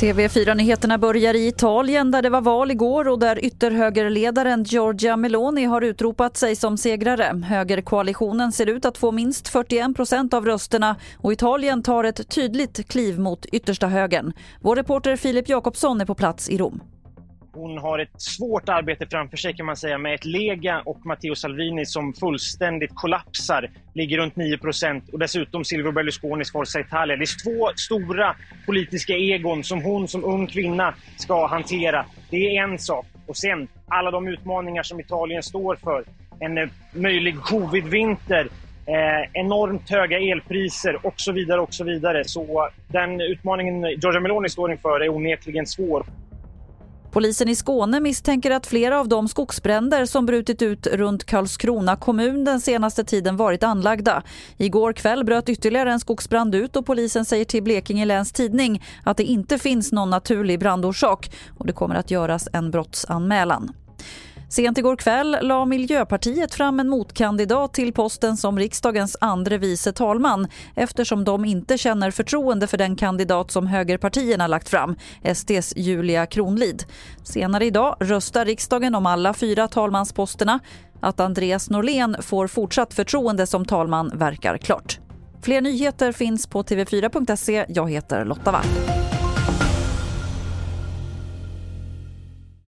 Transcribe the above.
TV4-nyheterna börjar i Italien där det var val igår och där ytterhögerledaren Giorgia Meloni har utropat sig som segrare. Högerkoalitionen ser ut att få minst 41 procent av rösterna och Italien tar ett tydligt kliv mot yttersta högern. Vår reporter Filip Jakobsson är på plats i Rom. Hon har ett svårt arbete framför sig kan man säga med ett Lega och Matteo Salvini som fullständigt kollapsar, ligger runt 9 och dessutom Silvio Berlusconis Forza Italia. Det är två stora politiska egon som hon som ung kvinna ska hantera. Det är en sak. Och sen alla de utmaningar som Italien står för. En eh, möjlig covid-vinter, Eh, enormt höga elpriser och så vidare. och Så vidare. Så eh, den utmaningen Giorgia Meloni står inför är onekligen svår. Polisen i Skåne misstänker att flera av de skogsbränder som brutit ut runt Karlskrona kommun den senaste tiden varit anlagda. Igår kväll bröt ytterligare en skogsbrand ut och polisen säger till Blekinge läns tidning att det inte finns någon naturlig brandorsak och det kommer att göras en brottsanmälan. Sent igår kväll la Miljöpartiet fram en motkandidat till posten som riksdagens andre vice talman eftersom de inte känner förtroende för den kandidat som högerpartierna lagt fram, SDs Julia Kronlid. Senare idag röstar riksdagen om alla fyra talmansposterna. Att Andreas Norlén får fortsatt förtroende som talman verkar klart. Fler nyheter finns på tv4.se. Jag heter Lotta Wall.